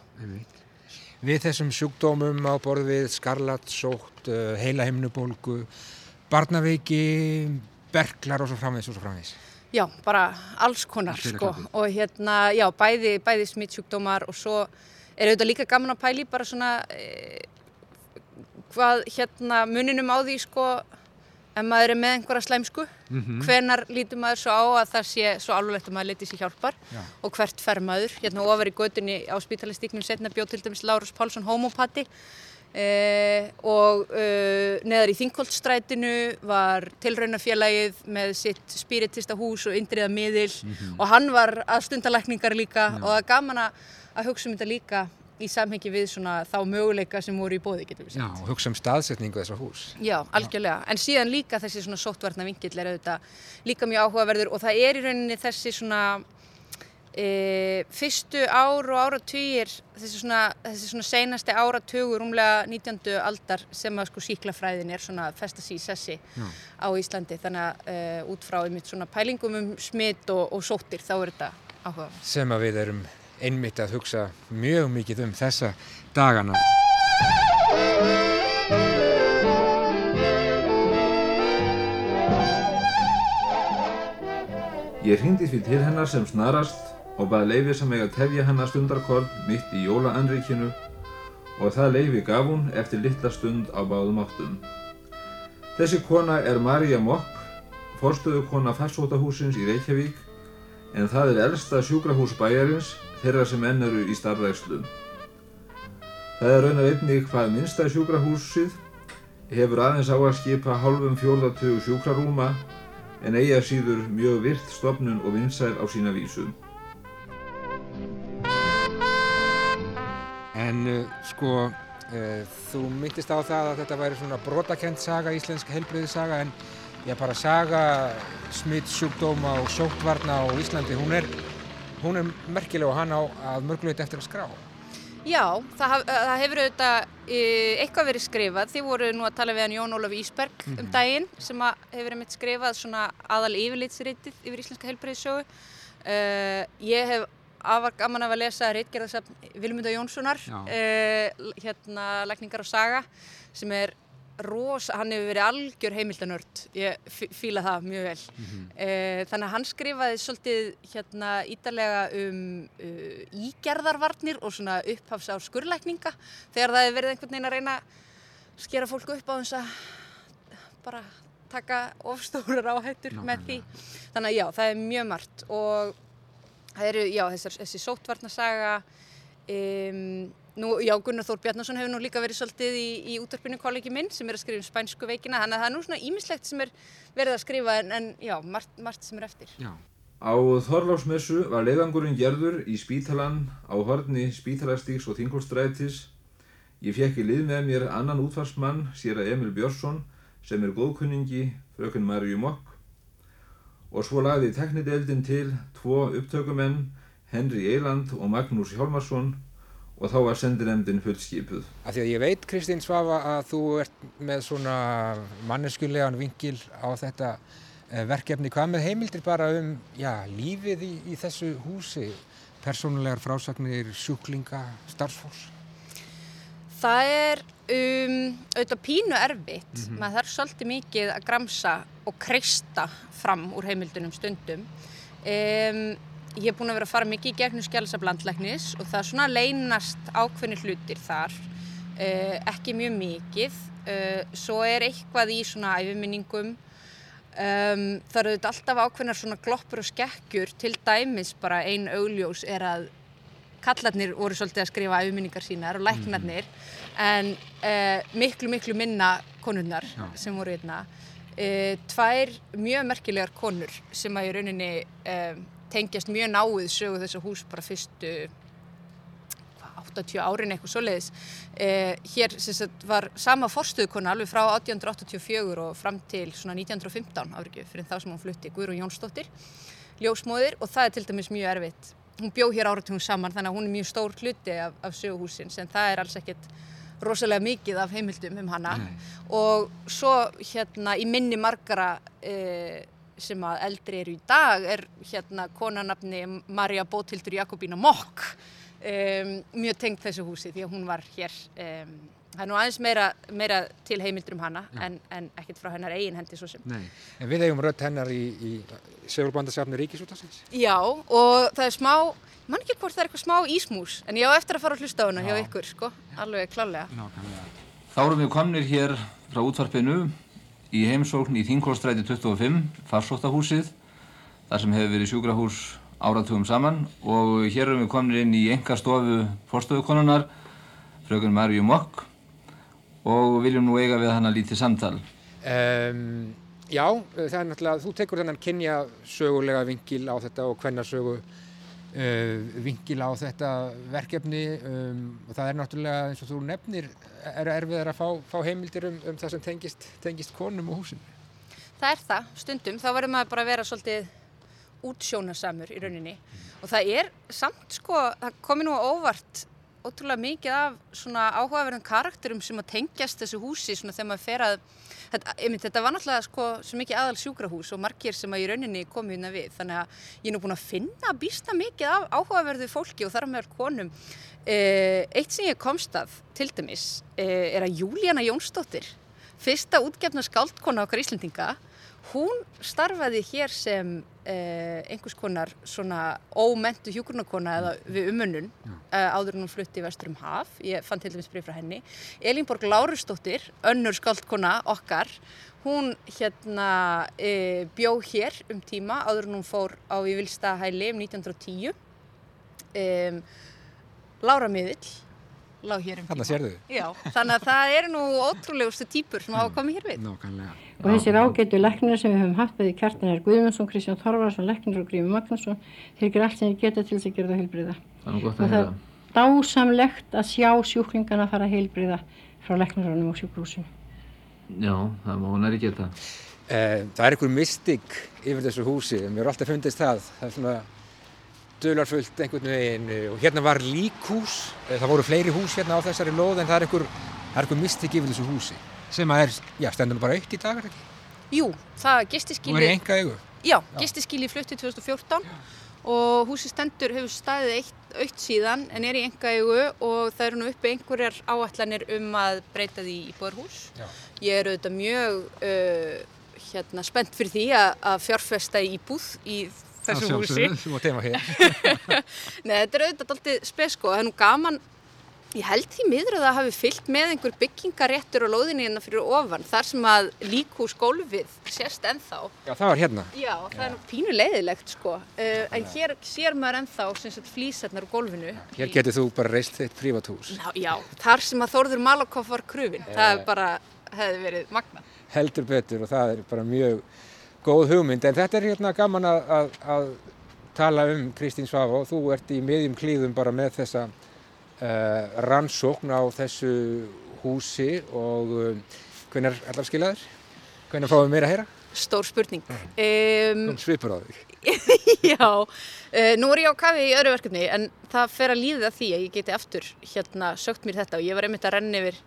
Við þessum sjúkdómum á borð við skarlatsótt, uh, heilahimnubólgu, barnaveiki, berklar og svo framvegis og svo framvegis. Já, bara alls konar sko. og hérna, já, bæði, bæði smittsjúkdómar og svo er auðvitað líka gaman að pæli bara svona e, hvað hérna muninum á því sko ef maður er með einhverja slæmsku. Mhm. hvenar lítur maður svo á að það sé svo alvarlegt að maður leti sér hjálpar? Já. og hvert fer maður, hérna ofar í götunni á spítalistíknum setna bjóð til dæmis Lárus Pálsson homopati eh, og eh, neðar í Þingholtstrætinu var tilraunafélagið með sitt spiritista hús og indriða miðil Mhm. og hann var að stundalækningar líka og það er gaman að, að hugsa um þetta líka í samhengi við svona þá möguleika sem voru í bóði, getur við sagt. Já, og hugsa um staðsetningu þessar hús. Já, algjörlega. En síðan líka þessi svona sóttvarna vingill er auðvitað líka mjög áhugaverður og það er í rauninni þessi svona e, fyrstu ár og áratugir, þessi svona, þessi svona seinasti áratugur, rúmlega 19. aldar sem að sko síklafræðin er svona að festa sig í sessi Já. á Íslandi. Þannig að e, út frá einmitt svona pælingum um smitt og, og sóttir þá er þetta áhugaverð. Sem að við erum einmitt að hugsa mjög mikið um þessa dagana. Ég hringdi því til hennar sem snarast og bað leifi sem eiga að tefja hennar stundarkorn mitt í jólaanríkinu og það leifi gaf hún eftir litla stund á báðum áttum. Þessi kona er Marja Mopp, forstöðukona farsótahúsins í Reykjavík en það er elsta sjúkrahús bæjarins þeirra sem enn eru í starfrækslu. Það er raunar einnig hvað minnsta sjúkrahúsið hefur aðeins á að skipa hálfum fjórðatögu sjúkrarúma en eigi að síður mjög virt stofnun og vinsæl á sína vísu. En uh, sko, uh, þú myndist á það að þetta væri svona brotakent saga, íslensk heilbreyðisaga, en ég bara saga smitt sjúkdóma og sóttvarna á Íslandi, hún er, hún er merkileg og hann á að mörgulegt eftir að skrá. Já, það, haf, það hefur auðvitað eitthvað verið skrifað. Þið voru nú að tala við hann Jón Ólaf Ísberg um Mhm. daginn sem að hefur einmitt skrifað svona aðal yfirlitsritið yfir íslenska heilbreyðissögu. Uh, ég hef afar gaman af að lesa reitgerðarsafn Vilmunda Jónssonar, uh, hérna Lækningar og Saga, sem er rosa, hann hefur verið algjör heimildanörd, ég fíla það mjög vel. Eh, Þannig að hann skrifaði svolítið hérna ítalega um uh, ígerðarvarnir og svona upphafs á skurlækninga þegar það hefur verið einhvern veginn að reyna skera fólk upp á þess að bara taka ofstórar áhættur með því. Þannig að já, það er mjög margt. Og það eru, já, þessar, þessi sótvarnasaga, um, nú, já, Gunnar Þór Bjarnason hefur nú líka verið svolítið í, í útvarpinu kollegi minn sem er að skrifa um spænsku veikina, þannig að það er nú svona ímislegt sem er verið að skrifa en, en já, margt, margt sem er eftir. Já. Á Þorláksmessu var leiðangurinn gerður í spítalan á horni spítalastíks og þingolstrætis. Ég fekk í lið með mér annan útvarsmann, sér að Emil Björnsson, sem er góðkunningi, frökun Marju Mokk. Og svo lagði teknideldin til tvo upptökumenn, Henry Eiland og Magnús Hjálmarsson og þá var sendinemdin fullskipuð. Af því að ég veit, Kristín Svafa, að þú ert með svona manneskulegan vingil á þetta eh, verkefni. Hvað með heimildir bara um já, lífið í, í þessu húsi? Persónulegar frásagnir, sjúklinga, starfsfólks? Það er um, auðvitað pínu erfitt, maður þarf svolítið mikið að gramsa og kreista fram úr heimildunum stundum. Um, ég er búin að vera að fara mikið í gegnum skjálasaflandlæknis og það er svona leynast ákveðni hlutir þar, uh, ekki mjög mikið. Uh, svo er eitthvað í svona æfiminningum, um, það eru alltaf ákveðnar svona gloppur og skekkjur, til dæmis bara ein augljós er að kallarnir voru svolítið að skrifa auðminningar sínar og læknarnir en uh, miklu, miklu minna konurnar sem voru hérna. Uh, tvær mjög merkilegar konur sem að í rauninni uh, tengjast mjög náið sögu þessa hús bara fyrstu hvað, 80 árin eitthvað svoleiðis. Hér sem sagt, var sama forstöðukona alveg frá 1884 og fram til svona 1915 árið fyrir þá sem hún flutti Guðrún Jónsdóttir, ljósmóðir og það er til dæmis mjög erfitt hún bjó hér áratugum saman þannig að hún er mjög stór hluti af, af söguhúsins en það er alls ekkert rosalega mikið af heimildum um hana Nei. og svo hérna í minni margara e, sem að eldri eru í dag er hérna konanafni Marja Bótildur Jakobína Mokk e, mjög tengt þessu húsi því að hún var hér e, það er nú aðeins meira, meira til heimildur um hana en, en ekkert frá hennar eigin hendi svo sem Nei. En við eigum rödd hennar í, í Segurbandasafni Ríkisútasins. Já, og það er smá, mann ekki hvort það er eitthvað smá ísmús, en ég á eftir að fara að hlusta á hana hjá ykkur, sko, alveg klálega. Þá erum við komnir hér frá útvarpinu í heimsókn í Þingholstræti 25, farsóttahúsið, þar sem hefur verið sjúkrahús áratugum saman og hér erum við komnir inn í enga stofu fórstöðukonunar, frökun Marju Mokk og viljum nú eiga við hana lítið samtal. Um, já, það er náttúrulega, þú tekur þennan kynja sögulega vingil á þetta og hvenna sögu uh, vingil á þetta verkefni um, og það er náttúrulega eins og þú nefnir er erfiðar að fá, fá heimildir um, um það sem tengist, tengist konum og húsinu. Það er það, stundum, þá verður maður bara að vera svolítið útsjónasamur í rauninni og það er samt, sko, það komi nú á óvart ótrúlega mikið af svona áhugaverðum karakterum sem að tengjast þessu húsi svona þegar maður fer að þetta, einmitt, þetta var náttúrulega sko svo mikið aðal sjúkrahús og margir sem að í rauninni komu hérna við. Þannig að ég er nú búin að finna býsta mikið af áhugaverðu fólki og þar með konum. Eh, eitt sem ég komst að til dæmis eh, er að Júlíana Jónsdóttir fyrsta útgefna skáldkona okkar Íslendinga hún starfaði hér sem eh, einhvers konar svona ómentu hjúkurnarkona eða við umönnun eh, áður en hún flutti vestur um haf. Ég fann til dæmis breyf frá henni. Elínborg Lárusdóttir, önnur skáldkona okkar, hún hérna eh, bjó hér um tíma áður en hún fór á í Vilstahæli um 1910. Um, Lára Miðill lág hér um tíma. Þarna sérðu. Já, þannig að það eru nú ótrúlegustu típur sem hafa komið hér við. Nákvæmlega. Og þessir ágætu læknir sem við höfum haft við Kjartanar Guðmundsson, Kristján Þorvarsson, læknir og Grími Magnússon, þeir gera allt sem þeir geta til þess að gera það heilbriða. Það er nú gott Og að það er dásamlegt að sjá sjúklingana fara heilbriða frá læknarunum og sjúkrúsinu. Já, það má hún er ekki geta. Eh, það er einhver mystik yfir þessu húsi, mér er alltaf fundist það. Það er svona dularfullt einhvern veginn eh, og hérna var líkhús, Eh, það voru fleiri hús hérna á þessari lóð en það er einhver, er einhver mystik yfir þessu húsi sem að er, já, stendur nú bara aukt í dag, er ekki? Jú, það Og er gistiskíli... í enga eigu? Já, gistiskíli flutti 2014 og húsi stendur hefur staðið eitt, aukt síðan en er í enga eigu og það eru nú uppi einhverjar áallanir um að breyta því í búarhús. Já. Ég er auðvitað mjög uh, hérna, spennt fyrir því að, að fjárfesta í íbúð í þessu húsi. Þú má teima hér. [LAUGHS] Nei, þetta er auðvitað alltaf spesko. Það er nú gaman Ég held því miður að það hafi fyllt með einhver byggingaréttur á lóðinni hérna fyrir ofan þar sem að líkhús gólfið sérst ennþá. Já, það var hérna. Já, það er nú pínu leiðilegt sko, uh, en hér sér maður ennþá sem sagt flýsarnar á gólfinu. Hér getur þú bara reist þitt prívathús. Já, já, þar sem að Þórður Malakoff var krufin, það er bara, hefði. Heldur betur og það er bara mjög góð hugmynd. En þetta er hérna gaman að, að, að tala um Kristín Svafa og þú ert í miðjum klíðum bara með þessa uh, rannsókn á þessu húsi og uh, hvernig er allar skilaður? Hvernig fáum við meira að heyra? Stór spurning. Um, Nú svipur á þig. [LAUGHS] já, uh, nú er ég á kafi í öðru verkefni en það fer að líða því að ég geti aftur hérna sögt mér þetta og ég var einmitt að renna yfir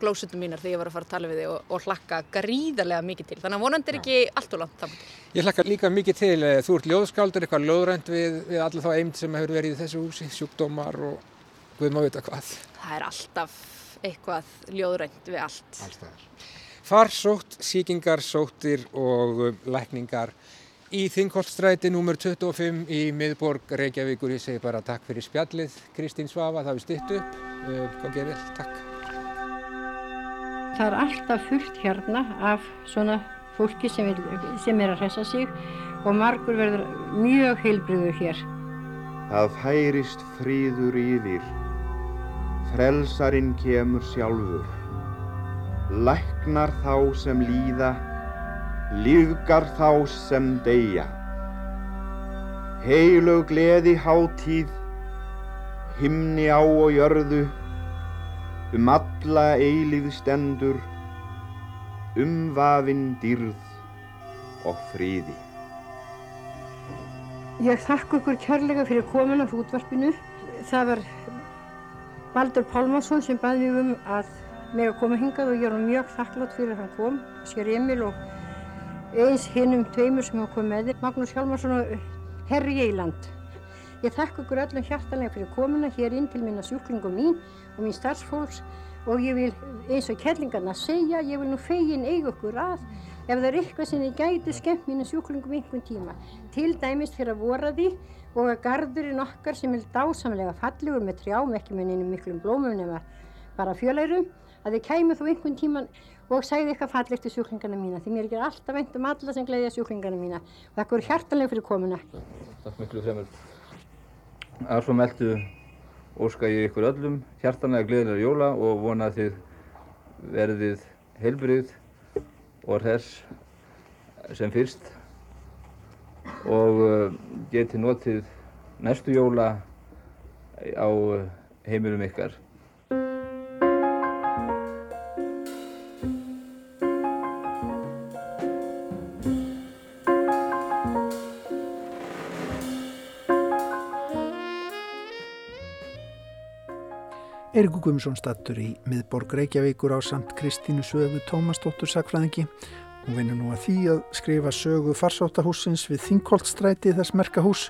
glósutum mínar þegar ég var að fara að tala við þig og, og hlakka gríðarlega mikið til. Þannig að vonandi er ekki allt og langt þannig. Ég hlakka líka mikið til, þú ert ljóðskáldur, eitthvað ljóðrænt við, við alla þá eind sem hefur verið í þessu húsi, sjúkdómar og Guð má vita hvað. Það er alltaf eitthvað ljóðrænt við allt. Alltaf. Farsótt, síkingarsóttir og um, lækningar í Þingholtstræti nr. 25 í miðborg Reykjavíkur. Ég segi bara takk fyrir spjallið. Kristín Svafa, það við stitt upp. Góðið vel, takk. Það er alltaf fullt hérna af svona fólki sem, vil, sem er að hressa sig og margur verður mjög heilbriðu hér. Það færist fríður yfir, frelsarinn kemur sjálfur, læknar þá sem líða, lífgar þá sem deyja. Heilög gleði hátíð, himni á og jörðu, um alla eilíð stendur, umvafinn dýrð og fríði. Ég þakka ykkur kærlega fyrir komin af útvarpinu. Það var Baldur Pálmarsson sem baði um að mig að koma hingað og ég er mjög þakklátt fyrir að hann kom. Sér Emil og eins hinnum tveimur sem hafa komið með þér, Magnús Hjálmarsson og Herri Eiland. Ég þakka ykkur öllum hjartanlega fyrir komina hér inn til minna sjúklingum mín og mín starfsfólks og ég vil eins og kellingarna segja, ég vil nú fegin eiga ykkur að ef það er eitthvað sem þið gæti skemmt mínu sjúklingum einhvern tíma. Til dæmis fyrir að vora því og að gardurinn okkar sem er dásamlega fallegur með trjám, ekki með nynum miklum blómum nema bara fjöleirum, að þið kæmu þú einhvern tíman og segði eitthvað fallegt til sjúklingarna mína því mér er ekki alltaf veint um alla sem gleyðja sjúklingarna mína og það er hjartanlega fyrir komuna. Takk miklu fremur. Að svo meldu óska ég ykkur öllum hjartanlega gleðilega jóla og vona að þið verðið heilbrið og hress sem fyrst og uh, geti notið næstu jóla á heimilum ykkar. Eirikur Guðmundsson stattur í miðborg Reykjavíkur á samt Kristínu Sögu Tómasdóttur Sakfræðingi. Hún vinnur nú að því að skrifa sögu farsóttahúsins við Þingholtstræti þess merkahús.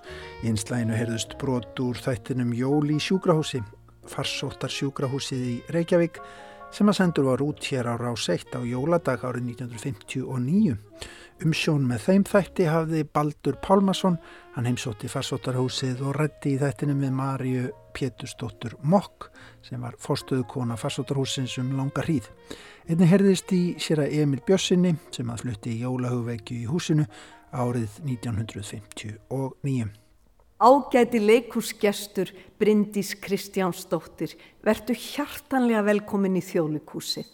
Í einslæginu heyrðust brot úr þættinum Jóli í sjúkrahúsi, farsóttar sjúkrahúsið í Reykjavík sem að sendur var út hér á rás 1 á jóladag árið 1959. Umsjón með þeim þætti hafði Baldur Pálmarsson, hann heimsótti farsóttarhúsið og rætti í þættinu með Marju Pétursdóttur Mokk sem var fórstöðukona farsóttarhúsins um langa hríð. Einni herðist í sér að Emil Bjössinni sem að flutti í jólahugveikju í húsinu árið 1959. Ágæti leikúsgestur Bryndís Kristjánsdóttir verðu hjartanlega velkomin í þjóðlikúsið.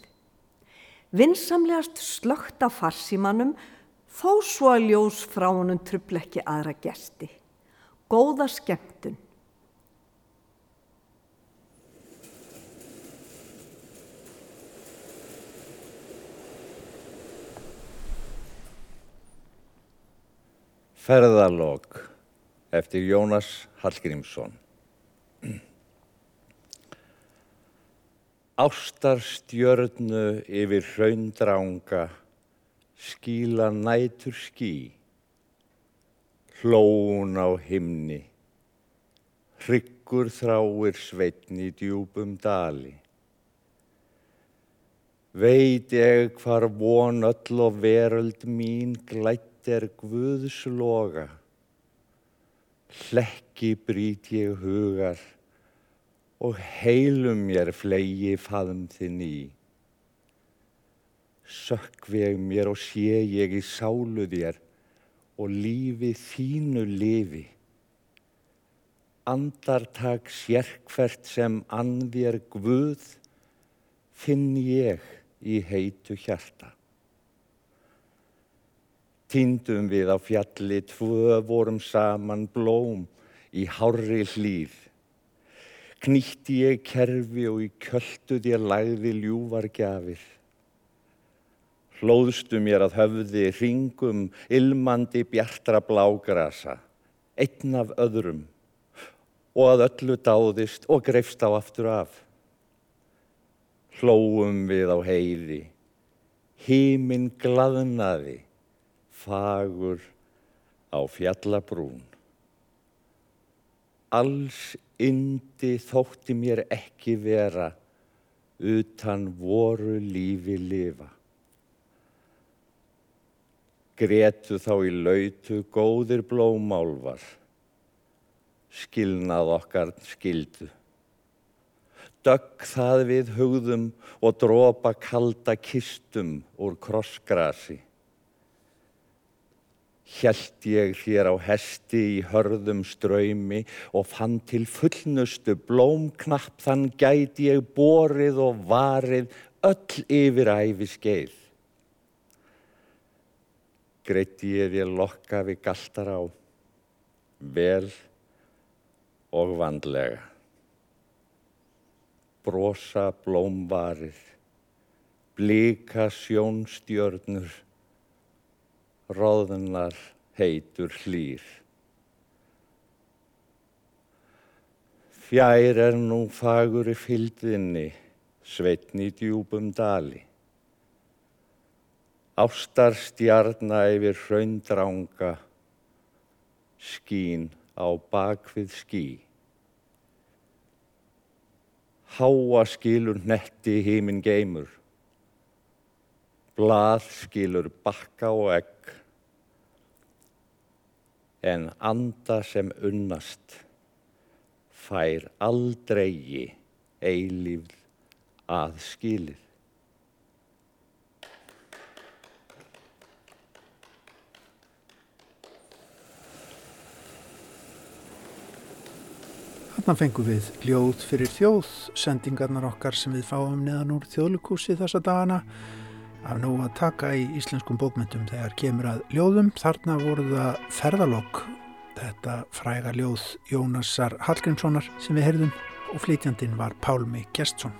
Vinsamlegast slögt á farsímanum þó svo að ljós frá honum trubla ekki aðra gesti. Góða skemmtun. Ferðalog eftir Jónas Hallgrímsson. [CLEARS THROAT] Ástarstjörnu yfir hraundranga skíla nætur skí hlóun á himni hryggur þráir sveitn í djúbum dali. Veit ég hvar von öll og veröld mín glætt er Guðsloga, hlekki brít ég hugar og heilum mér flegi faðum þinn í. Sökkveg mér og sé ég í sálu þér og lífi þínu lifi. Andartak sérkvert sem anðér guð finn ég í heitu hjarta. Týndum við á fjalli tvö vorum saman blóm í hárri hlýð. Knýtti ég kerfi og í köldu þér lagði ljúvar gjafir. Hlóðstu mér að höfði ringum ilmandi bjartra blágrasa, einn af öðrum og að öllu dáðist og greifst á aftur af. Hlóum við á heiði, híminn glaðnaði, fagur á fjallabrún. Alls indi þótti mér ekki vera utan voru lífi lifa. Gretu þá í lautu góðir blómálvar, skilnað okkar skildu. Dögg það við hugðum og dropa kalda kistum úr krossgrasi. Hjælt ég þér á hesti í hörðum ströymi og fann til fullnustu blómknapp þann gæti ég borið og varið öll yfir æfi skeið. Greitti ég þér lokka við galtar á, vel og vandlega. Brosa blómvarið, blika sjónstjörnur, róðunar heitur hlýr. Fjær er nú fagur í fylgðinni, sveitn í djúbum dali. Ástar stjarna yfir hraundranga, skín á bakvið skí. Háa skilur netti hímin geimur, blað skilur bakka og egg, en anda sem unnast fær aldrei eilífð að skilið. Þarna fengum við ljóð fyrir þjóð, sendingarnar okkar sem við fáum neðan úr þjóðlukúsi þessa dagana af nú að taka í íslenskum bókmyndum þegar kemur að ljóðum. Þarna voru það ferðalokk, þetta fræga ljóð Jónasar Hallgrímssonar sem við heyrðum og flytjandin var Pálmi Gjestsson.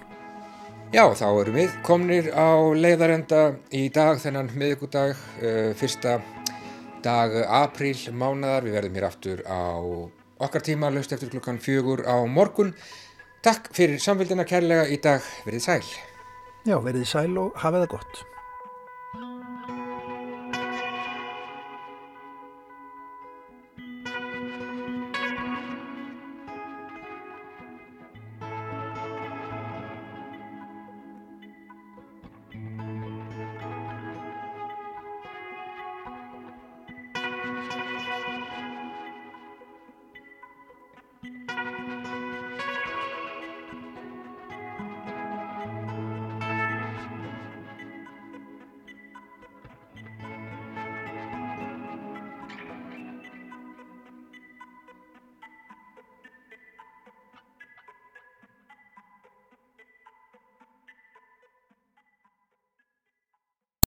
Já, þá erum við komnir á leiðarenda í dag, þennan miðugudag, uh, fyrsta dag apríl mánadar. Við verðum hér aftur á okkar tíma, löst eftir klukkan fjögur á morgun. Takk fyrir samfélgina kærlega í dag. Verðið sæl. Já, verðið sæl og hafið það gott.